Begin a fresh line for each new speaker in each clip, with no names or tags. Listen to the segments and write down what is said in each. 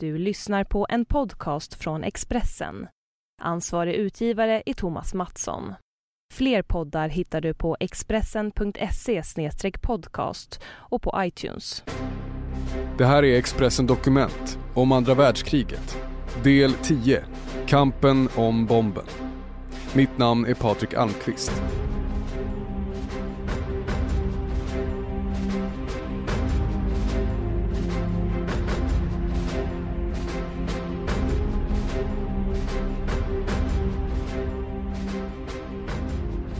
Du lyssnar på en podcast från Expressen. Ansvarig utgivare är Thomas Mattsson. Fler poddar hittar du på expressen.se podcast och på iTunes.
Det här är Expressen Dokument om andra världskriget. Del 10. Kampen om bomben. Mitt namn är Patrik Almqvist.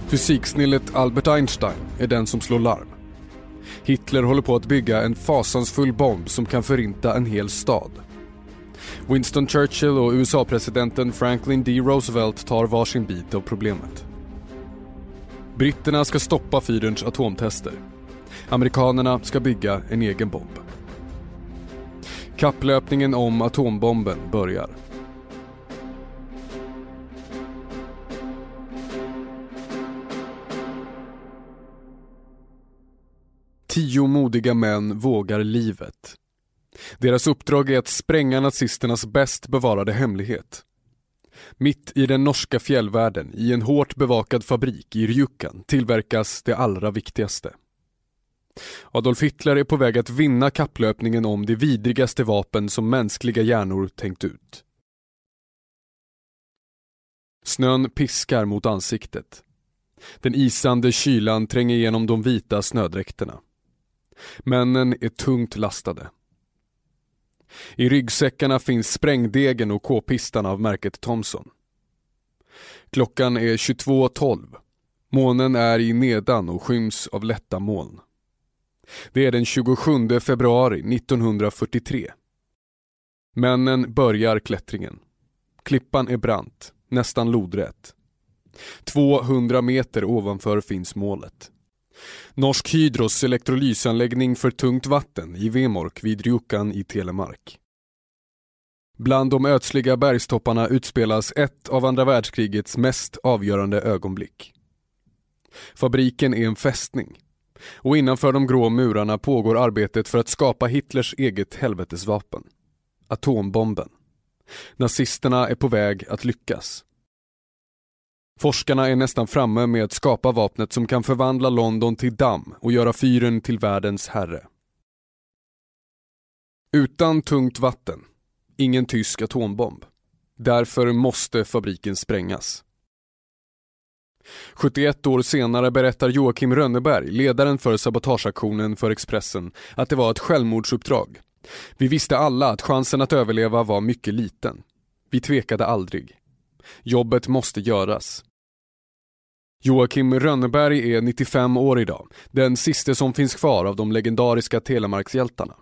Fysiksnillet Albert Einstein är den som slår larm. Hitler håller på att bygga en fasansfull bomb som kan förinta en hel stad. Winston Churchill och USA-presidenten Franklin D. Roosevelt tar varsin bit av problemet. Britterna ska stoppa fyrens atomtester. Amerikanerna ska bygga en egen bomb. Kapplöpningen om atombomben börjar. Tio modiga män vågar livet. Deras uppdrag är att spränga nazisternas bäst bevarade hemlighet. Mitt i den norska fjällvärlden, i en hårt bevakad fabrik i Rjukan, tillverkas det allra viktigaste. Adolf Hitler är på väg att vinna kapplöpningen om det vidrigaste vapen som mänskliga hjärnor tänkt ut. Snön piskar mot ansiktet. Den isande kylan tränger igenom de vita snödräkterna. Männen är tungt lastade. I ryggsäckarna finns sprängdegen och k-pistan av märket Thomson. Klockan är 22.12. Månen är i nedan och skyms av lätta moln. Det är den 27 februari 1943. Männen börjar klättringen. Klippan är brant, nästan lodrätt. 200 meter ovanför finns målet. Norsk Hydros elektrolysanläggning för tungt vatten i Vemork vid Rjukan i Telemark. Bland de ödsliga bergstopparna utspelas ett av andra världskrigets mest avgörande ögonblick. Fabriken är en fästning och innanför de grå murarna pågår arbetet för att skapa Hitlers eget helvetesvapen. Atombomben. Nazisterna är på väg att lyckas. Forskarna är nästan framme med att skapa vapnet som kan förvandla London till damm och göra fyren till världens herre. Utan tungt vatten, ingen tysk atombomb. Därför måste fabriken sprängas. 71 år senare berättar Joakim Rönneberg, ledaren för sabotageaktionen för Expressen, att det var ett självmordsuppdrag. Vi visste alla att chansen att överleva var mycket liten. Vi tvekade aldrig. Jobbet måste göras. Joakim Rönneberg är 95 år idag, den siste som finns kvar av de legendariska Telemarkshjältarna.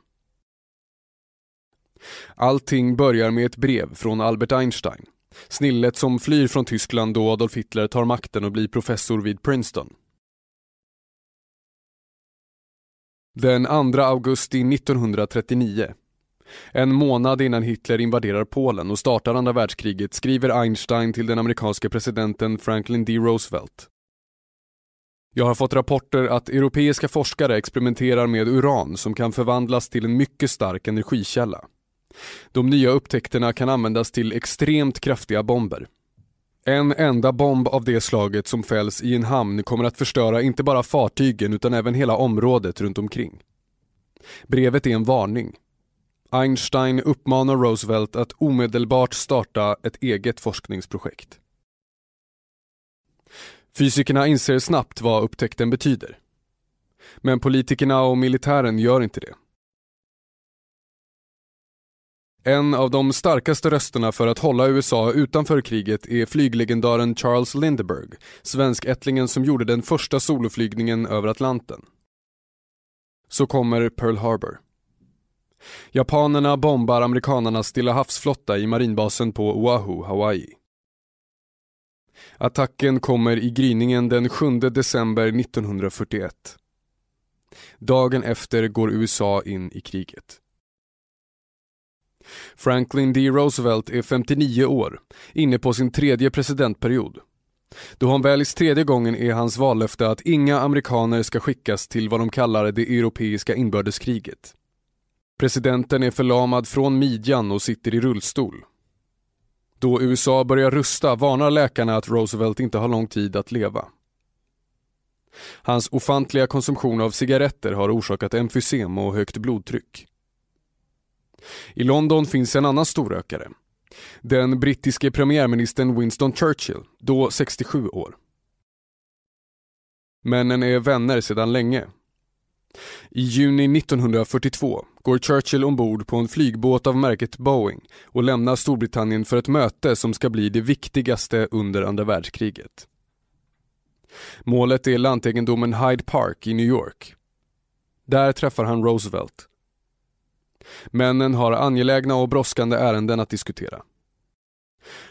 Allting börjar med ett brev från Albert Einstein, snillet som flyr från Tyskland då Adolf Hitler tar makten och blir professor vid Princeton. Den 2 augusti 1939 en månad innan Hitler invaderar Polen och startar andra världskriget skriver Einstein till den amerikanska presidenten Franklin D. Roosevelt. Jag har fått rapporter att europeiska forskare experimenterar med uran som kan förvandlas till en mycket stark energikälla. De nya upptäckterna kan användas till extremt kraftiga bomber. En enda bomb av det slaget som fälls i en hamn kommer att förstöra inte bara fartygen utan även hela området runt omkring. Brevet är en varning. Einstein uppmanar Roosevelt att omedelbart starta ett eget forskningsprojekt. Fysikerna inser snabbt vad upptäckten betyder. Men politikerna och militären gör inte det. En av de starkaste rösterna för att hålla USA utanför kriget är flyglegendaren Charles Lindbergh, svenskättlingen som gjorde den första soloflygningen över Atlanten. Så kommer Pearl Harbor. Japanerna bombar amerikanernas Stilla havsflotta i marinbasen på Oahu, Hawaii. Attacken kommer i gryningen den 7 december 1941. Dagen efter går USA in i kriget. Franklin D. Roosevelt är 59 år, inne på sin tredje presidentperiod. Då han väljs tredje gången är hans vallöfte att inga amerikaner ska skickas till vad de kallar det europeiska inbördeskriget. Presidenten är förlamad från midjan och sitter i rullstol. Då USA börjar rusta varnar läkarna att Roosevelt inte har lång tid att leva. Hans ofantliga konsumtion av cigaretter har orsakat emfysem och högt blodtryck. I London finns en annan storrökare. Den brittiske premiärministern Winston Churchill, då 67 år. Männen är vänner sedan länge. I juni 1942 går Churchill ombord på en flygbåt av märket Boeing och lämnar Storbritannien för ett möte som ska bli det viktigaste under andra världskriget. Målet är lantegendomen Hyde Park i New York. Där träffar han Roosevelt. Männen har angelägna och brådskande ärenden att diskutera.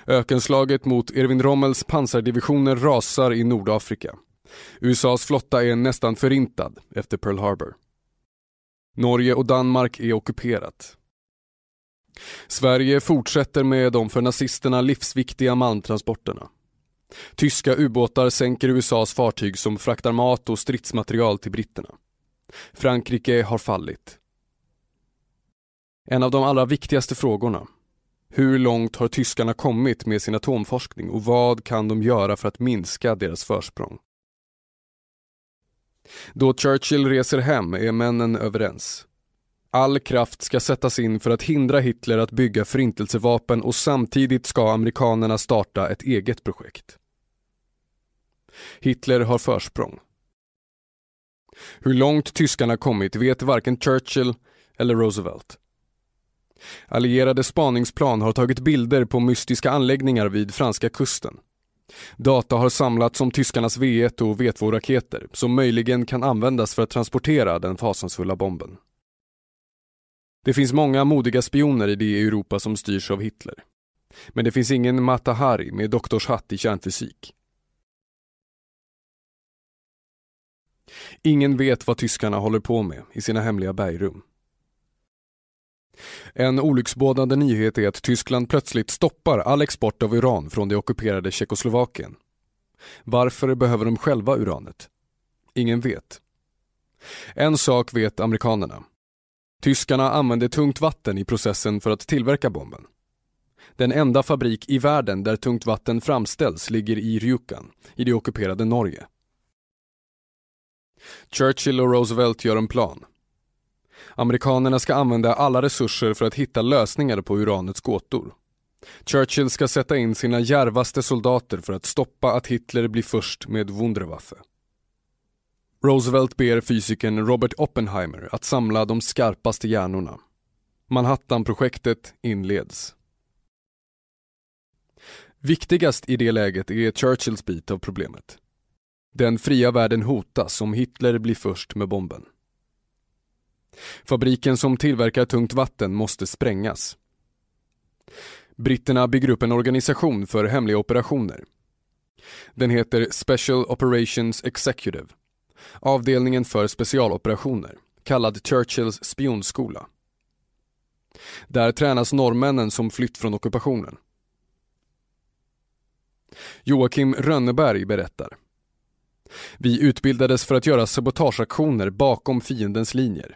Ökenslaget mot Erwin Rommels pansardivisioner rasar i Nordafrika. USAs flotta är nästan förintad efter Pearl Harbor. Norge och Danmark är ockuperat. Sverige fortsätter med de för nazisterna livsviktiga malmtransporterna. Tyska ubåtar sänker USAs fartyg som fraktar mat och stridsmaterial till britterna. Frankrike har fallit. En av de allra viktigaste frågorna. Hur långt har tyskarna kommit med sin atomforskning och vad kan de göra för att minska deras försprång? Då Churchill reser hem är männen överens. All kraft ska sättas in för att hindra Hitler att bygga förintelsevapen och samtidigt ska amerikanerna starta ett eget projekt. Hitler har försprång. Hur långt tyskarna kommit vet varken Churchill eller Roosevelt. Allierade spaningsplan har tagit bilder på mystiska anläggningar vid franska kusten. Data har samlats om tyskarnas V1 och V2-raketer som möjligen kan användas för att transportera den fasansfulla bomben. Det finns många modiga spioner i det Europa som styrs av Hitler. Men det finns ingen Mata Hari med doktorshatt i kärnfysik. Ingen vet vad tyskarna håller på med i sina hemliga bergrum. En olycksbådande nyhet är att Tyskland plötsligt stoppar all export av uran från det ockuperade Tjeckoslovakien. Varför behöver de själva uranet? Ingen vet. En sak vet amerikanerna. Tyskarna använde tungt vatten i processen för att tillverka bomben. Den enda fabrik i världen där tungt vatten framställs ligger i Rjukan, i det ockuperade Norge. Churchill och Roosevelt gör en plan. Amerikanerna ska använda alla resurser för att hitta lösningar på uranets gåtor. Churchill ska sätta in sina järvaste soldater för att stoppa att Hitler blir först med Wunderwaffe. Roosevelt ber fysikern Robert Oppenheimer att samla de skarpaste hjärnorna. Manhattan-projektet inleds. Viktigast i det läget är Churchills bit av problemet. Den fria världen hotas om Hitler blir först med bomben. Fabriken som tillverkar tungt vatten måste sprängas. Britterna bygger upp en organisation för hemliga operationer. Den heter Special Operations Executive, avdelningen för specialoperationer, kallad Churchills spionskola. Där tränas norrmännen som flytt från ockupationen. Joakim Rönneberg berättar. Vi utbildades för att göra sabotageaktioner bakom fiendens linjer.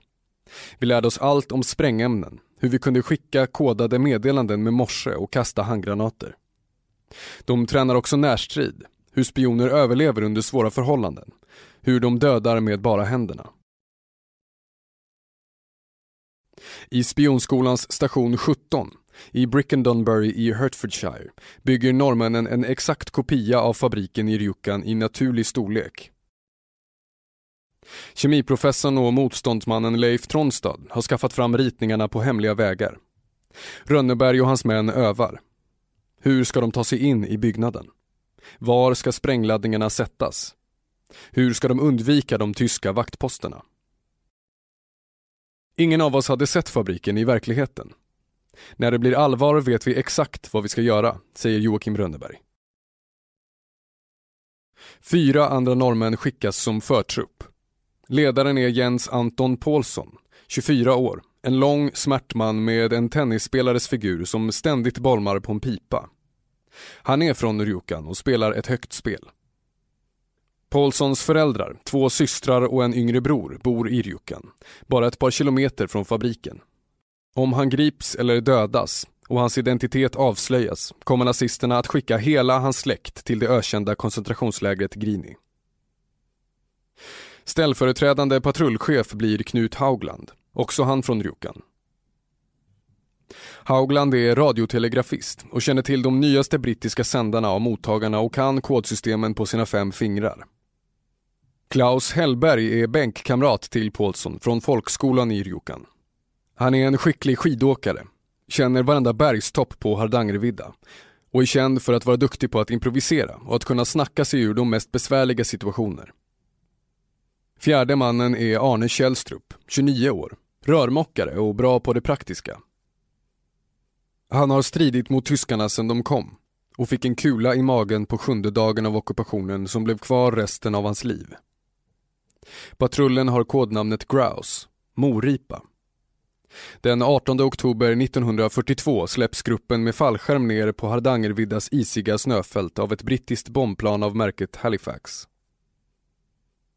Vi lärde oss allt om sprängämnen, hur vi kunde skicka kodade meddelanden med morse och kasta handgranater. De tränar också närstrid, hur spioner överlever under svåra förhållanden, hur de dödar med bara händerna. I spionskolans station 17 i Brickendonbury i Hertfordshire bygger norrmännen en exakt kopia av fabriken i Rjukan i naturlig storlek. Kemiprofessorn och motståndsmannen Leif Tronstad har skaffat fram ritningarna på hemliga vägar. Rönneberg och hans män övar. Hur ska de ta sig in i byggnaden? Var ska sprängladdningarna sättas? Hur ska de undvika de tyska vaktposterna? Ingen av oss hade sett fabriken i verkligheten. När det blir allvar vet vi exakt vad vi ska göra, säger Joakim Rönneberg. Fyra andra norrmän skickas som förtrupp. Ledaren är Jens Anton Paulsson, 24 år, en lång smärtman med en tennisspelares figur som ständigt bolmar på en pipa. Han är från Rjukan och spelar ett högt spel. Paulssons föräldrar, två systrar och en yngre bror bor i Rjukan, bara ett par kilometer från fabriken. Om han grips eller dödas och hans identitet avslöjas kommer nazisterna att skicka hela hans släkt till det ökända koncentrationslägret Grini. Ställföreträdande patrullchef blir Knut Haugland, också han från Rjukan. Haugland är radiotelegrafist och känner till de nyaste brittiska sändarna och mottagarna och kan kodsystemen på sina fem fingrar. Klaus Hellberg är bänkkamrat till Paulsson från folkskolan i Rjukan. Han är en skicklig skidåkare, känner varenda bergstopp på Hardangervidda och är känd för att vara duktig på att improvisera och att kunna snacka sig ur de mest besvärliga situationer. Fjärde mannen är Arne Källstrup, 29 år, rörmokare och bra på det praktiska. Han har stridit mot tyskarna sedan de kom och fick en kula i magen på sjunde dagen av ockupationen som blev kvar resten av hans liv. Patrullen har kodnamnet Grouse, Moripa. Den 18 oktober 1942 släpps gruppen med fallskärm ner på Hardangerviddas isiga snöfält av ett brittiskt bombplan av märket Halifax.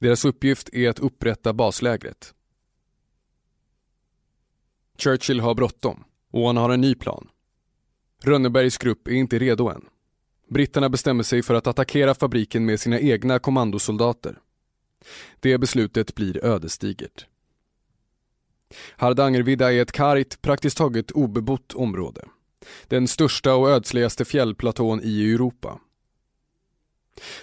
Deras uppgift är att upprätta baslägret. Churchill har bråttom och han har en ny plan. Rönnebergs grupp är inte redo än. Britterna bestämmer sig för att attackera fabriken med sina egna kommandosoldater. Det beslutet blir ödesdigert. Hardangervidda är ett kargt, praktiskt taget obebott område. Den största och ödsligaste fjällplatån i Europa.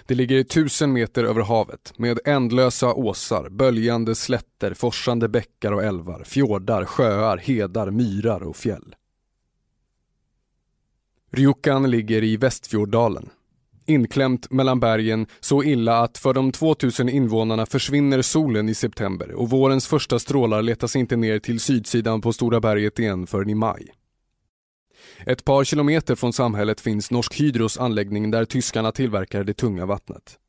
Det ligger tusen meter över havet med ändlösa åsar, böljande slätter, forsande bäckar och älvar, fjordar, sjöar, hedar, myrar och fjäll. Rjukan ligger i Västfjorddalen. Inklämt mellan bergen så illa att för de 2000 invånarna försvinner solen i september och vårens första strålar letas inte ner till sydsidan på Stora berget igen förrän i maj. Ett par kilometer från samhället finns Norsk Hydros anläggning där tyskarna tillverkar det tunga vattnet.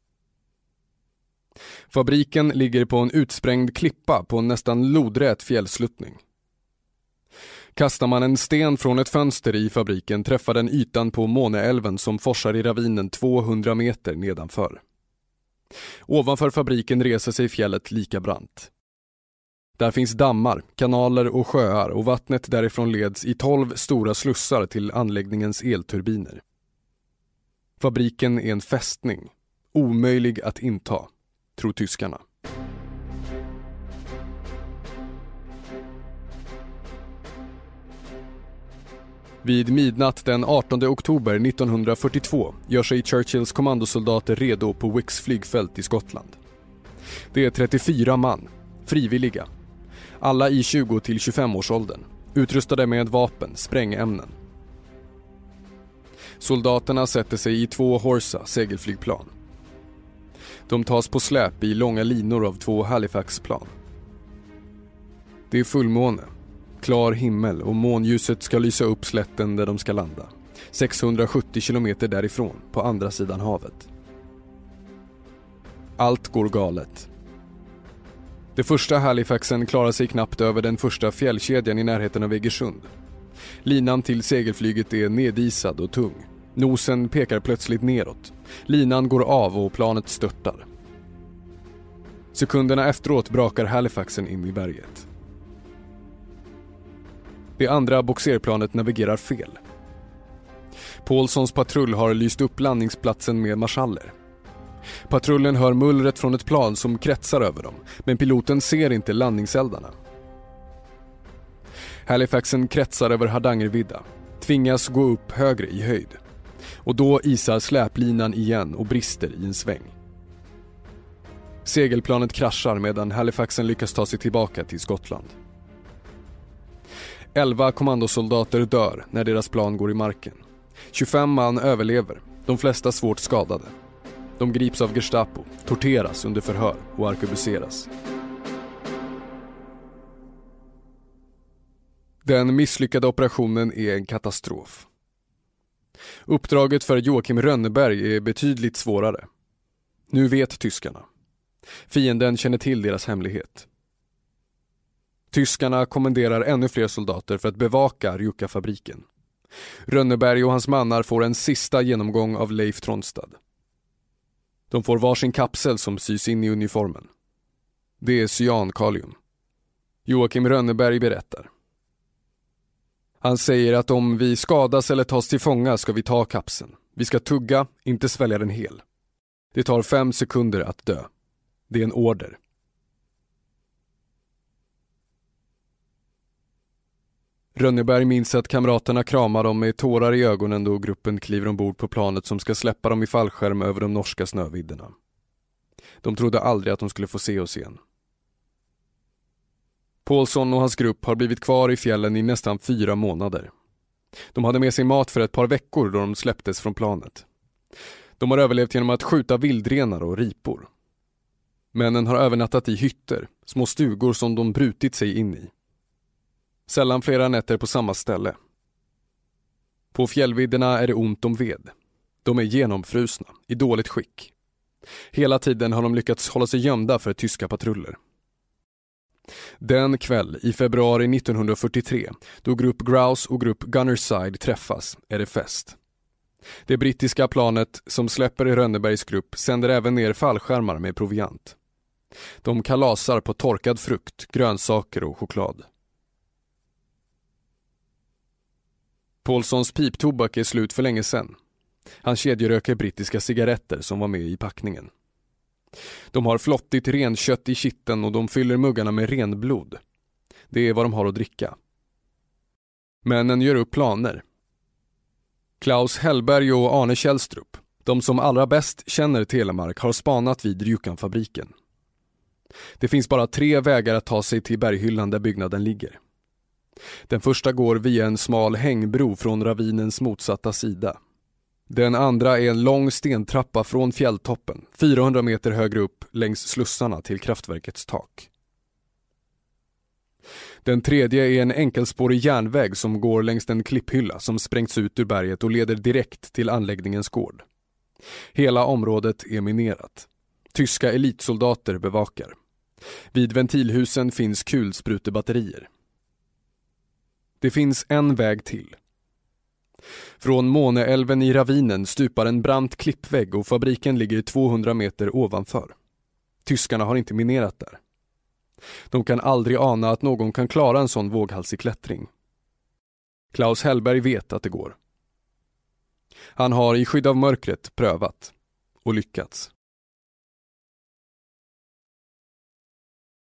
Fabriken ligger på en utsprängd klippa på en nästan lodrät fjällsluttning. Kastar man en sten från ett fönster i fabriken träffar den ytan på Måneälven som forsar i ravinen 200 meter nedanför. Ovanför fabriken reser sig fjället lika brant. Där finns dammar, kanaler och sjöar och vattnet därifrån leds i 12 stora slussar till anläggningens elturbiner. Fabriken är en fästning, omöjlig att inta, tror tyskarna. Vid midnatt den 18 oktober 1942 gör sig Churchills kommandosoldater redo på Wicks flygfält i Skottland. Det är 34 man, frivilliga. Alla i 20 till 25-årsåldern, utrustade med vapen, sprängämnen. Soldaterna sätter sig i två Horsa segelflygplan. De tas på släp i långa linor av två Halifax-plan. Det är fullmåne Klar himmel och månljuset ska lysa upp slätten där de ska landa. 670 kilometer därifrån, på andra sidan havet. Allt går galet. Det första Halifaxen klarar sig knappt över den första fjällkedjan i närheten av Egersund. Linan till segelflyget är nedisad och tung. Nosen pekar plötsligt neråt. Linan går av och planet störtar. Sekunderna efteråt brakar Halifaxen in i berget. Det andra boxerplanet navigerar fel. Paulssons patrull har lyst upp landningsplatsen med marschaller. Patrullen hör mullret från ett plan som kretsar över dem, men piloten ser inte landningseldarna. Halifaxen kretsar över Hardangervidda, tvingas gå upp högre i höjd. Och då isar släplinan igen och brister i en sväng. Segelplanet kraschar medan Halifaxen lyckas ta sig tillbaka till Skottland. 11 kommandosoldater dör när deras plan går i marken. 25 man överlever, de flesta svårt skadade. De grips av Gestapo, torteras under förhör och arkebuseras. Den misslyckade operationen är en katastrof. Uppdraget för Joakim Rönneberg är betydligt svårare. Nu vet tyskarna. Fienden känner till deras hemlighet. Tyskarna kommenderar ännu fler soldater för att bevaka Rjuka-fabriken. Rönneberg och hans mannar får en sista genomgång av Leif Tronstad. De får varsin kapsel som sys in i uniformen. Det är cyankalium. Joakim Rönneberg berättar. Han säger att om vi skadas eller tas till fånga ska vi ta kapseln. Vi ska tugga, inte svälja den hel. Det tar fem sekunder att dö. Det är en order. Rönneberg minns att kamraterna kramar dem med tårar i ögonen då gruppen kliver ombord på planet som ska släppa dem i fallskärm över de norska snövidderna. De trodde aldrig att de skulle få se oss igen. Paulsson och hans grupp har blivit kvar i fjällen i nästan fyra månader. De hade med sig mat för ett par veckor då de släpptes från planet. De har överlevt genom att skjuta vildrenar och ripor. Männen har övernattat i hytter, små stugor som de brutit sig in i. Sällan flera nätter på samma ställe. På fjällvidderna är det ont om ved. De är genomfrusna, i dåligt skick. Hela tiden har de lyckats hålla sig gömda för tyska patruller. Den kväll i februari 1943, då grupp Grouse och grupp Gunnerside träffas, är det fest. Det brittiska planet som släpper i Rönnebergs grupp sänder även ner fallskärmar med proviant. De kalasar på torkad frukt, grönsaker och choklad. Paulsons piptobak är slut för länge sedan. Han kedjeröker brittiska cigaretter som var med i packningen. De har flottigt renkött i kitten och de fyller muggarna med renblod. Det är vad de har att dricka. Männen gör upp planer. Klaus Hellberg och Arne Källstrup, de som allra bäst känner Telemark, har spanat vid Rjukanfabriken. Det finns bara tre vägar att ta sig till berghyllan där byggnaden ligger. Den första går via en smal hängbro från ravinens motsatta sida. Den andra är en lång stentrappa från fjälltoppen, 400 meter högre upp längs slussarna till kraftverkets tak. Den tredje är en enkelspårig järnväg som går längs den klipphylla som sprängts ut ur berget och leder direkt till anläggningens gård. Hela området är minerat. Tyska elitsoldater bevakar. Vid ventilhusen finns kulsprutebatterier. Det finns en väg till. Från Måneälven i ravinen stupar en brant klippvägg och fabriken ligger 200 meter ovanför. Tyskarna har inte minerat där. De kan aldrig ana att någon kan klara en sån våghalsig klättring. Klaus Hellberg vet att det går. Han har i skydd av mörkret prövat och lyckats.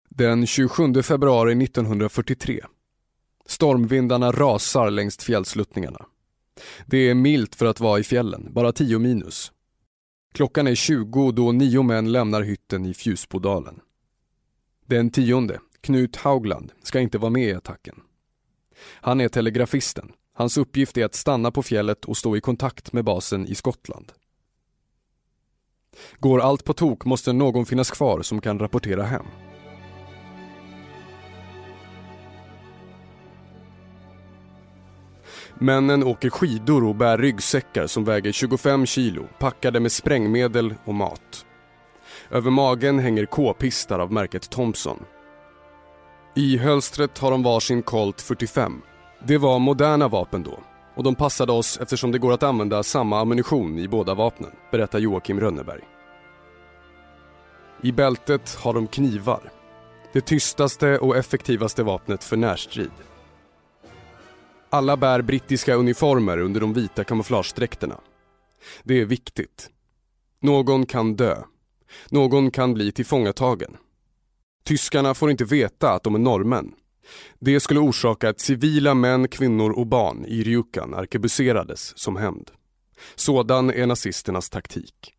Den 27 februari 1943 Stormvindarna rasar längs fjällsluttningarna. Det är milt för att vara i fjällen, bara 10 minus. Klockan är 20 då nio män lämnar hytten i Fjusbodalen. Den tionde, Knut Haugland, ska inte vara med i attacken. Han är telegrafisten. Hans uppgift är att stanna på fjället och stå i kontakt med basen i Skottland. Går allt på tok måste någon finnas kvar som kan rapportera hem. Männen åker skidor och bär ryggsäckar som väger 25 kilo packade med sprängmedel och mat. Över magen hänger k-pistar av märket Thompson. I hölstret har de varsin Colt 45. Det var moderna vapen då och de passade oss eftersom det går att använda samma ammunition i båda vapnen, berättar Joakim Rönneberg. I bältet har de knivar. Det tystaste och effektivaste vapnet för närstrid. Alla bär brittiska uniformer under de vita kamouflagedräkterna. Det är viktigt. Någon kan dö. Någon kan bli tillfångatagen. Tyskarna får inte veta att de är norrmän. Det skulle orsaka att civila män, kvinnor och barn i Rjukan arkebuserades som hämnd. Sådan är nazisternas taktik.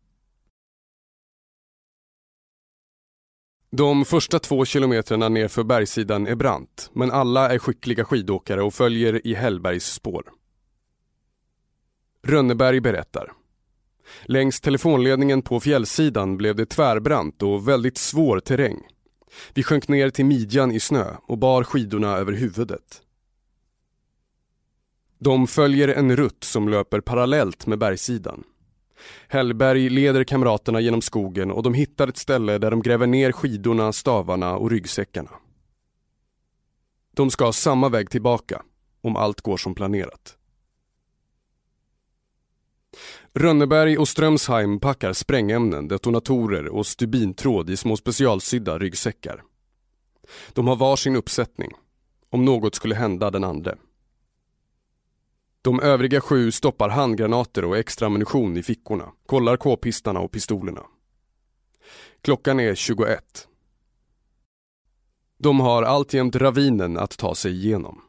De första två kilometrarna nerför bergssidan är brant, men alla är skickliga skidåkare och följer i Hellbergs spår. Rönneberg berättar. Längs telefonledningen på fjällsidan blev det tvärbrant och väldigt svår terräng. Vi sjönk ner till midjan i snö och bar skidorna över huvudet. De följer en rutt som löper parallellt med bergssidan. Hellberg leder kamraterna genom skogen och de hittar ett ställe där de gräver ner skidorna, stavarna och ryggsäckarna. De ska samma väg tillbaka, om allt går som planerat. Rönneberg och Strömsheim packar sprängämnen, detonatorer och stubintråd i små specialsydda ryggsäckar. De har var sin uppsättning, om något skulle hända den andra. De övriga sju stoppar handgranater och extra ammunition i fickorna, kollar k-pistarna och pistolerna. Klockan är 21. De har alltjämt ravinen att ta sig igenom.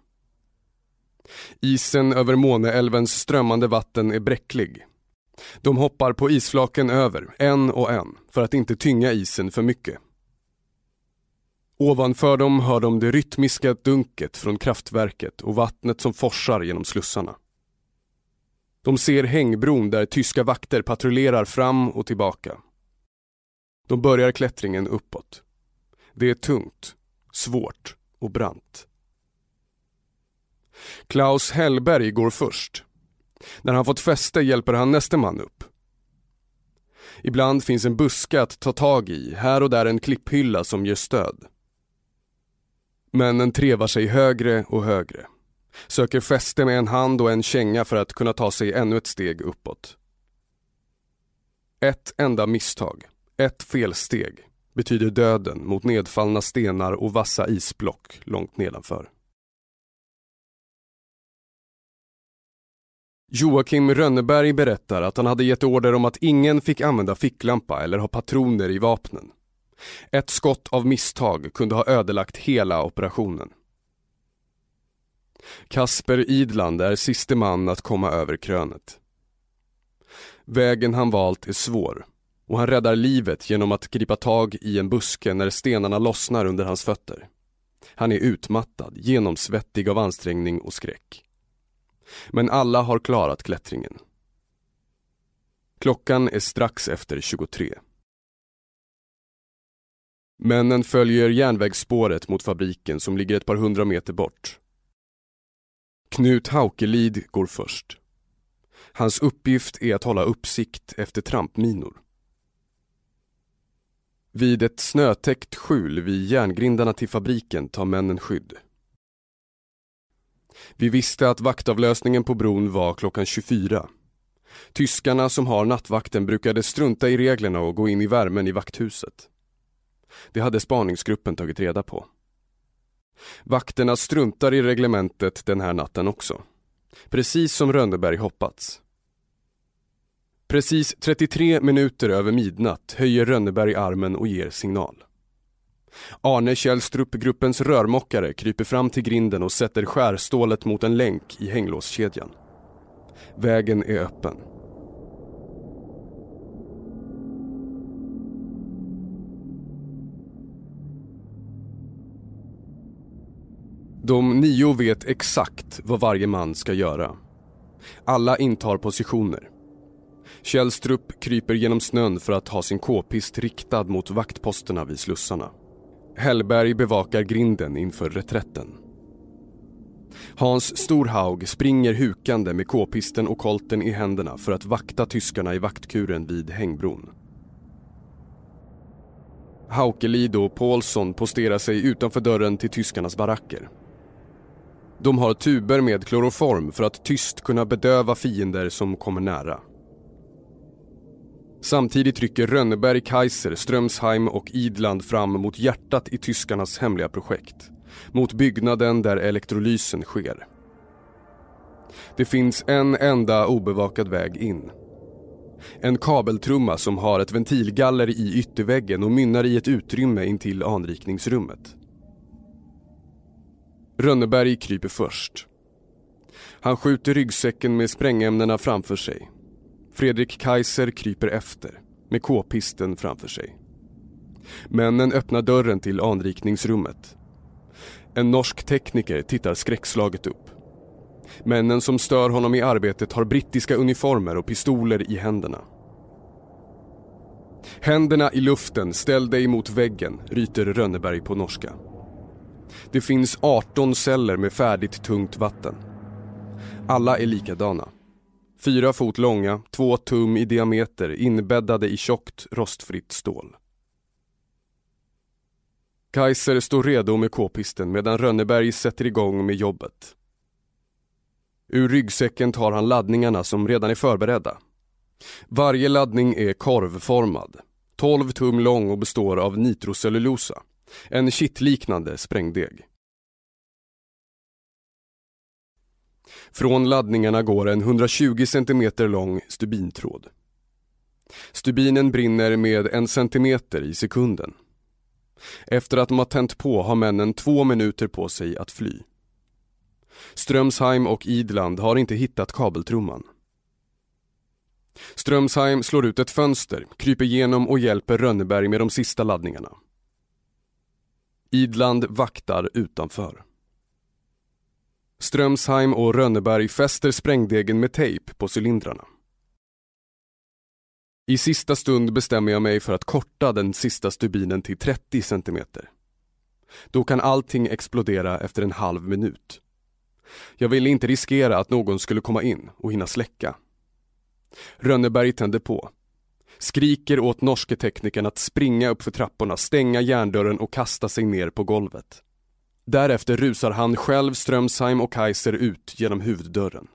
Isen över Måneälvens strömmande vatten är bräcklig. De hoppar på isflaken över, en och en, för att inte tynga isen för mycket. Ovanför dem hör de det rytmiska dunket från kraftverket och vattnet som forsar genom slussarna. De ser hängbron där tyska vakter patrullerar fram och tillbaka. De börjar klättringen uppåt. Det är tungt, svårt och brant. Klaus Hellberg går först. När han fått fäste hjälper han nästa man upp. Ibland finns en buske att ta tag i, här och där en klipphylla som ger stöd. Männen trevar sig högre och högre. Söker fäste med en hand och en känga för att kunna ta sig ännu ett steg uppåt. Ett enda misstag, ett felsteg, betyder döden mot nedfallna stenar och vassa isblock långt nedanför. Joakim Rönneberg berättar att han hade gett order om att ingen fick använda ficklampa eller ha patroner i vapnen. Ett skott av misstag kunde ha ödelagt hela operationen. Kasper Idland är siste man att komma över krönet. Vägen han valt är svår och han räddar livet genom att gripa tag i en buske när stenarna lossnar under hans fötter. Han är utmattad, genomsvettig av ansträngning och skräck. Men alla har klarat klättringen. Klockan är strax efter 23. Männen följer järnvägsspåret mot fabriken som ligger ett par hundra meter bort. Knut Haukelid går först. Hans uppgift är att hålla uppsikt efter trampminor. Vid ett snötäckt skjul vid järngrindarna till fabriken tar männen skydd. Vi visste att vaktavlösningen på bron var klockan 24. Tyskarna som har nattvakten brukade strunta i reglerna och gå in i värmen i vakthuset. Det hade spaningsgruppen tagit reda på. Vakterna struntar i reglementet den här natten också. Precis som Rönneberg hoppats. Precis 33 minuter över midnatt höjer Rönneberg armen och ger signal. Arne Källstrup, gruppens rörmokare, kryper fram till grinden och sätter skärstålet mot en länk i hänglåskedjan. Vägen är öppen. De nio vet exakt vad varje man ska göra. Alla intar positioner. Källstrup kryper genom snön för att ha sin k-pist riktad mot vaktposterna vid slussarna. Hellberg bevakar grinden inför reträtten. Hans Storhaug springer hukande med k-pisten och kolten i händerna för att vakta tyskarna i vaktkuren vid hängbron. Haukelid och Paulsson posterar sig utanför dörren till tyskarnas baracker. De har tuber med kloroform för att tyst kunna bedöva fiender som kommer nära. Samtidigt rycker Rönneberg, Kaiser, Strömsheim och Idland fram mot hjärtat i tyskarnas hemliga projekt. Mot byggnaden där elektrolysen sker. Det finns en enda obevakad väg in. En kabeltrumma som har ett ventilgaller i ytterväggen och mynnar i ett utrymme intill anrikningsrummet. Rönneberg kryper först. Han skjuter ryggsäcken med sprängämnena framför sig. Fredrik Kaiser kryper efter, med k-pisten framför sig. Männen öppnar dörren till anrikningsrummet. En norsk tekniker tittar skräckslaget upp. Männen som stör honom i arbetet har brittiska uniformer och pistoler i händerna. Händerna i luften, ställ dig mot väggen, ryter Rönneberg på norska. Det finns 18 celler med färdigt tungt vatten. Alla är likadana. Fyra fot långa, två tum i diameter inbäddade i tjockt rostfritt stål. Kaiser står redo med k-pisten medan Rönneberg sätter igång med jobbet. Ur ryggsäcken tar han laddningarna som redan är förberedda. Varje laddning är korvformad, 12 tum lång och består av nitrocellulosa. En kittliknande sprängdeg. Från laddningarna går en 120 cm lång stubintråd. Stubinen brinner med en centimeter i sekunden. Efter att de har tänt på har männen två minuter på sig att fly. Strömsheim och Idland har inte hittat kabeltrumman. Strömsheim slår ut ett fönster, kryper igenom och hjälper Rönneberg med de sista laddningarna. Idland vaktar utanför. Strömsheim och Rönneberg fäster sprängdegen med tejp på cylindrarna. I sista stund bestämmer jag mig för att korta den sista stubinen till 30 cm. Då kan allting explodera efter en halv minut. Jag ville inte riskera att någon skulle komma in och hinna släcka. Rönneberg tänder på. Skriker åt norske teknikern att springa upp för trapporna, stänga järndörren och kasta sig ner på golvet. Därefter rusar han själv, Strömsheim och Kaiser ut genom huvuddörren.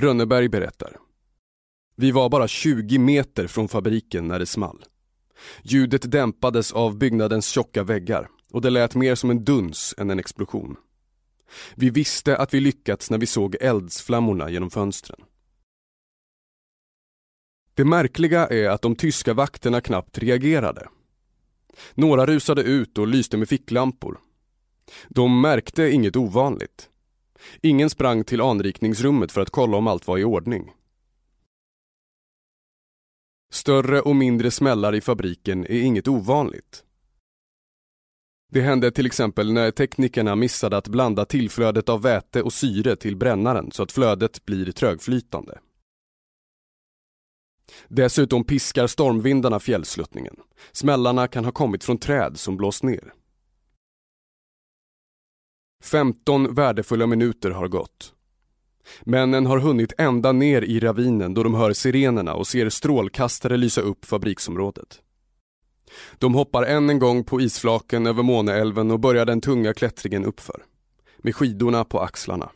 Rönneberg berättar. Vi var bara 20 meter från fabriken när det small. Ljudet dämpades av byggnadens tjocka väggar och det lät mer som en duns än en explosion. Vi visste att vi lyckats när vi såg eldsflammorna genom fönstren. Det märkliga är att de tyska vakterna knappt reagerade. Några rusade ut och lyste med ficklampor. De märkte inget ovanligt. Ingen sprang till anrikningsrummet för att kolla om allt var i ordning. Större och mindre smällar i fabriken är inget ovanligt. Det hände till exempel när teknikerna missade att blanda tillflödet av väte och syre till brännaren så att flödet blir trögflytande. Dessutom piskar stormvindarna fjällsluttningen. Smällarna kan ha kommit från träd som blåst ner. 15 värdefulla minuter har gått. Männen har hunnit ända ner i ravinen då de hör sirenerna och ser strålkastare lysa upp fabriksområdet. De hoppar än en gång på isflaken över Måneälven och börjar den tunga klättringen uppför. Med skidorna på axlarna.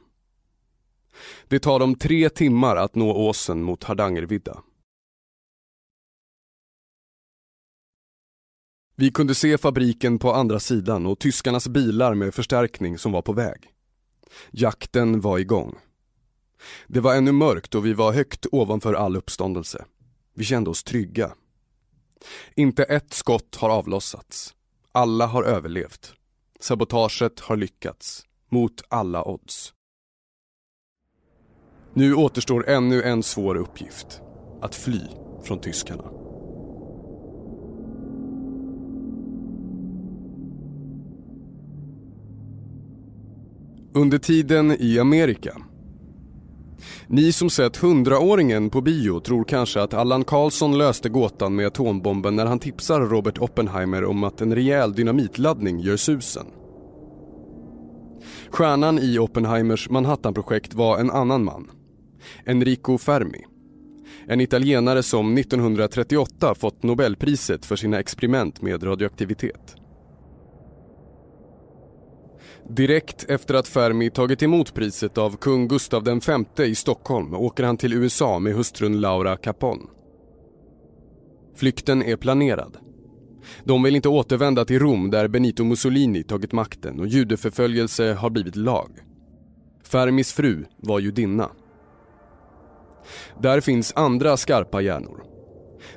Det tar dem tre timmar att nå åsen mot Hardangervidda. Vi kunde se fabriken på andra sidan och tyskarnas bilar med förstärkning som var på väg. Jakten var igång. Det var ännu mörkt och vi var högt ovanför all uppståndelse. Vi kände oss trygga. Inte ett skott har avlossats. Alla har överlevt. Sabotaget har lyckats. Mot alla odds. Nu återstår ännu en svår uppgift. Att fly från tyskarna. Under tiden i Amerika ni som sett hundraåringen på bio tror kanske att Allan Karlsson löste gåtan med atombomben när han tipsar Robert Oppenheimer om att en rejäl dynamitladdning gör susen. Stjärnan i Oppenheimers Manhattanprojekt var en annan man. Enrico Fermi. En italienare som 1938 fått Nobelpriset för sina experiment med radioaktivitet. Direkt efter att Fermi tagit emot priset av kung Gustav V i Stockholm åker han till USA med hustrun Laura Capon. Flykten är planerad. De vill inte återvända till Rom där Benito Mussolini tagit makten och judeförföljelse har blivit lag. Fermis fru var judinna. Där finns andra skarpa hjärnor.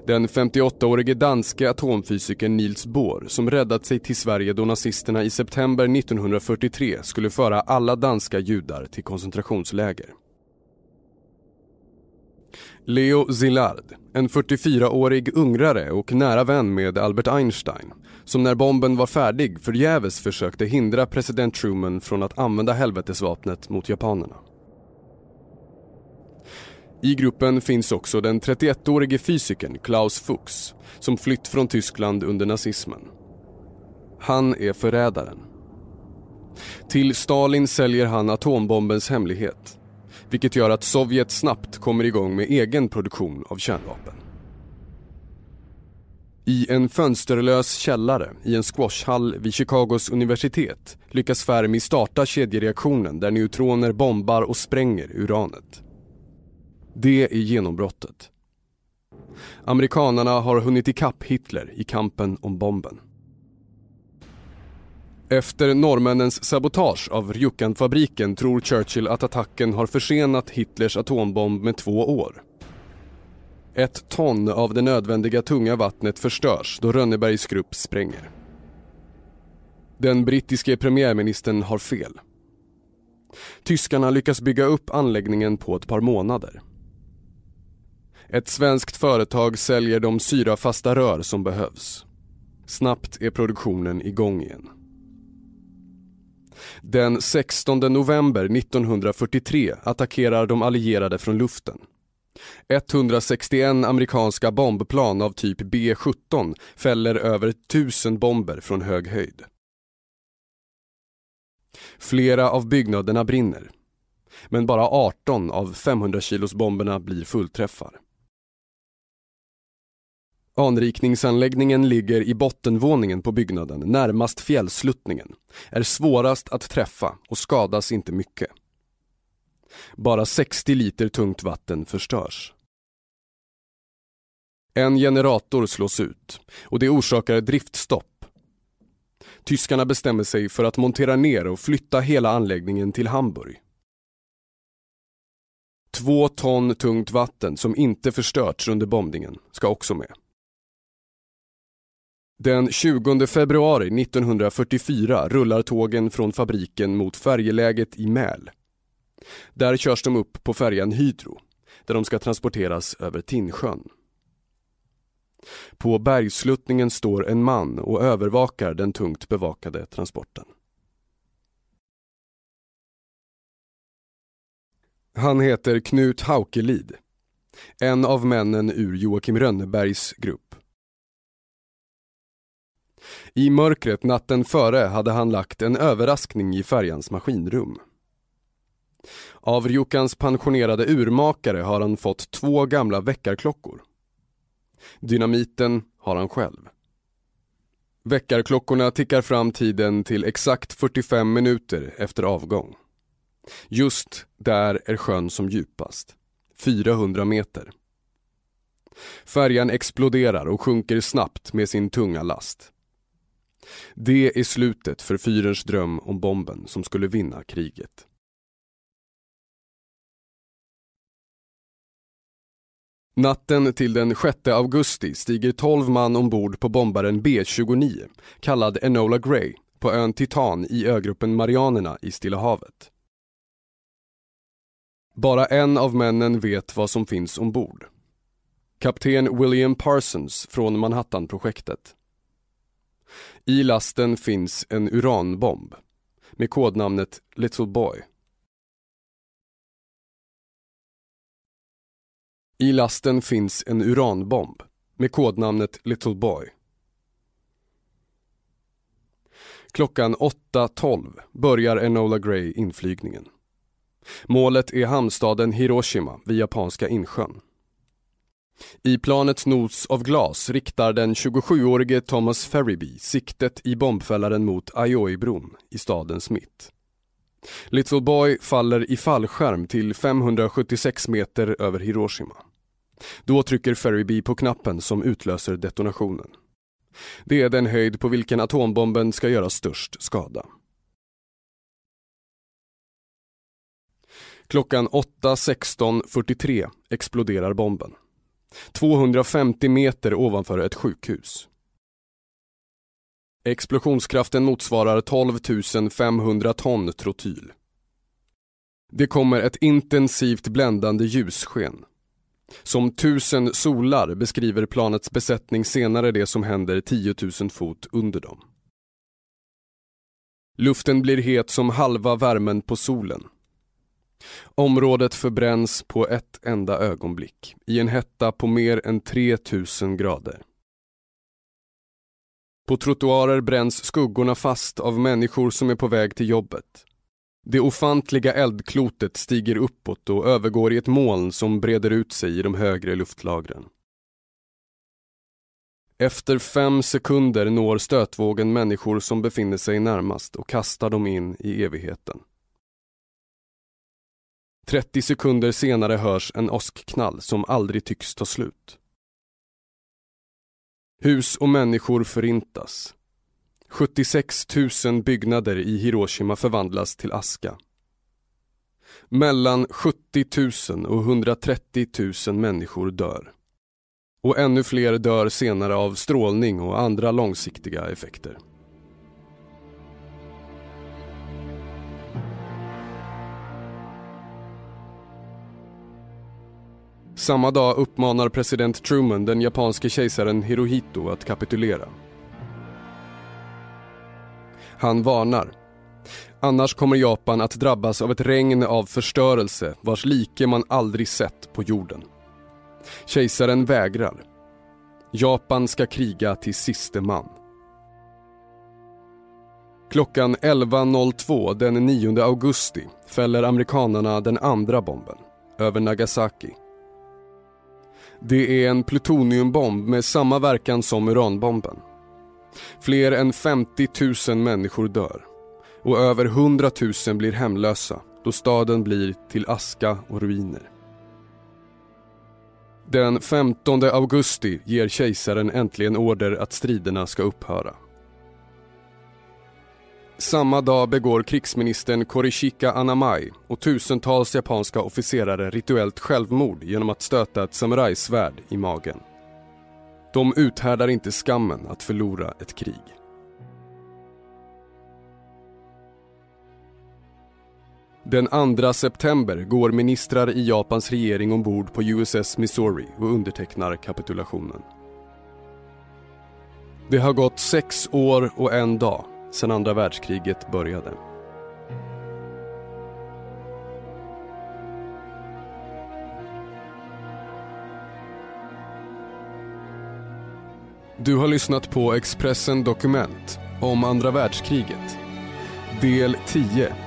Den 58-årige danske atomfysikern Niels Bohr som räddat sig till Sverige då nazisterna i september 1943 skulle föra alla danska judar till koncentrationsläger. Leo Szilard, en 44-årig ungrare och nära vän med Albert Einstein som när bomben var färdig förgäves försökte hindra president Truman från att använda helvetesvapnet mot japanerna. I gruppen finns också den 31-årige fysikern Klaus Fuchs som flytt från Tyskland under nazismen. Han är förrädaren. Till Stalin säljer han atombombens hemlighet vilket gör att Sovjet snabbt kommer igång med egen produktion av kärnvapen. I en fönsterlös källare i en squashhall vid Chicagos universitet lyckas Fermi starta kedjereaktionen där neutroner bombar och spränger uranet. Det är genombrottet. Amerikanarna har hunnit ikapp Hitler i kampen om bomben. Efter norrmännens sabotage av Rjukanfabriken tror Churchill att attacken har försenat Hitlers atombomb med två år. Ett ton av det nödvändiga tunga vattnet förstörs då Rönnebergs grupp spränger. Den brittiske premiärministern har fel. Tyskarna lyckas bygga upp anläggningen på ett par månader. Ett svenskt företag säljer de syrafasta rör som behövs. Snabbt är produktionen igång igen. Den 16 november 1943 attackerar de allierade från luften. 161 amerikanska bombplan av typ B-17 fäller över 1000 bomber från hög höjd. Flera av byggnaderna brinner. Men bara 18 av 500 kilos bomberna blir fullträffar. Anrikningsanläggningen ligger i bottenvåningen på byggnaden närmast fjällsluttningen, är svårast att träffa och skadas inte mycket. Bara 60 liter tungt vatten förstörs. En generator slås ut och det orsakar driftstopp. Tyskarna bestämmer sig för att montera ner och flytta hela anläggningen till Hamburg. Två ton tungt vatten som inte förstörts under bombningen ska också med. Den 20 februari 1944 rullar tågen från fabriken mot färjeläget i Mäl. Där körs de upp på färjan Hydro, där de ska transporteras över Tinnsjön. På bergsluttningen står en man och övervakar den tungt bevakade transporten. Han heter Knut Haukelid, en av männen ur Joakim Rönnebergs grupp. I mörkret natten före hade han lagt en överraskning i färjans maskinrum. Av Rjukans pensionerade urmakare har han fått två gamla väckarklockor. Dynamiten har han själv. Väckarklockorna tickar fram tiden till exakt 45 minuter efter avgång. Just där är sjön som djupast, 400 meter. Färjan exploderar och sjunker snabbt med sin tunga last. Det är slutet för fyrens dröm om bomben som skulle vinna kriget. Natten till den 6 augusti stiger 12 man ombord på bombaren B-29, kallad Enola Gray, på ön Titan i ögruppen Marianerna i Stilla havet. Bara en av männen vet vad som finns ombord. Kapten William Parsons från Manhattanprojektet. I lasten finns en uranbomb med kodnamnet Little Boy. I lasten finns en uranbomb med kodnamnet Little Boy. Klockan 8.12 börjar Enola Gray inflygningen. Målet är hamnstaden Hiroshima vid Japanska insjön. I planets nos av glas riktar den 27-årige Thomas Ferriby siktet i bombfällaren mot Aioi-bron i stadens mitt. Little Boy faller i fallskärm till 576 meter över Hiroshima. Då trycker Ferriby på knappen som utlöser detonationen. Det är den höjd på vilken atombomben ska göra störst skada. Klockan 8.16.43 exploderar bomben. 250 meter ovanför ett sjukhus. Explosionskraften motsvarar 12 500 ton trotyl. Det kommer ett intensivt bländande ljussken. Som tusen solar beskriver planets besättning senare det som händer 10 000 fot under dem. Luften blir het som halva värmen på solen. Området förbränns på ett enda ögonblick i en hetta på mer än 3000 grader. På trottoarer bränns skuggorna fast av människor som är på väg till jobbet. Det ofantliga eldklotet stiger uppåt och övergår i ett moln som breder ut sig i de högre luftlagren. Efter fem sekunder når stötvågen människor som befinner sig närmast och kastar dem in i evigheten. 30 sekunder senare hörs en åskknall som aldrig tycks ta slut. Hus och människor förintas. 76 000 byggnader i Hiroshima förvandlas till aska. Mellan 70 000 och 130 000 människor dör. Och ännu fler dör senare av strålning och andra långsiktiga effekter. Samma dag uppmanar president Truman den japanske kejsaren Hirohito att kapitulera. Han varnar. Annars kommer Japan att drabbas av ett regn av förstörelse vars like man aldrig sett på jorden. Kejsaren vägrar. Japan ska kriga till siste man. Klockan 11.02 den 9 augusti fäller amerikanarna den andra bomben över Nagasaki. Det är en plutoniumbomb med samma verkan som uranbomben. Fler än 50 000 människor dör och över 100 000 blir hemlösa då staden blir till aska och ruiner. Den 15 augusti ger kejsaren äntligen order att striderna ska upphöra. Samma dag begår krigsministern Korishika Anamai och tusentals japanska officerare rituellt självmord genom att stöta ett samurajsvärd i magen. De uthärdar inte skammen att förlora ett krig. Den 2 september går ministrar i Japans regering ombord på USS Missouri och undertecknar kapitulationen. Det har gått sex år och en dag sedan andra världskriget började. Du har lyssnat på Expressen Dokument om andra världskriget. Del 10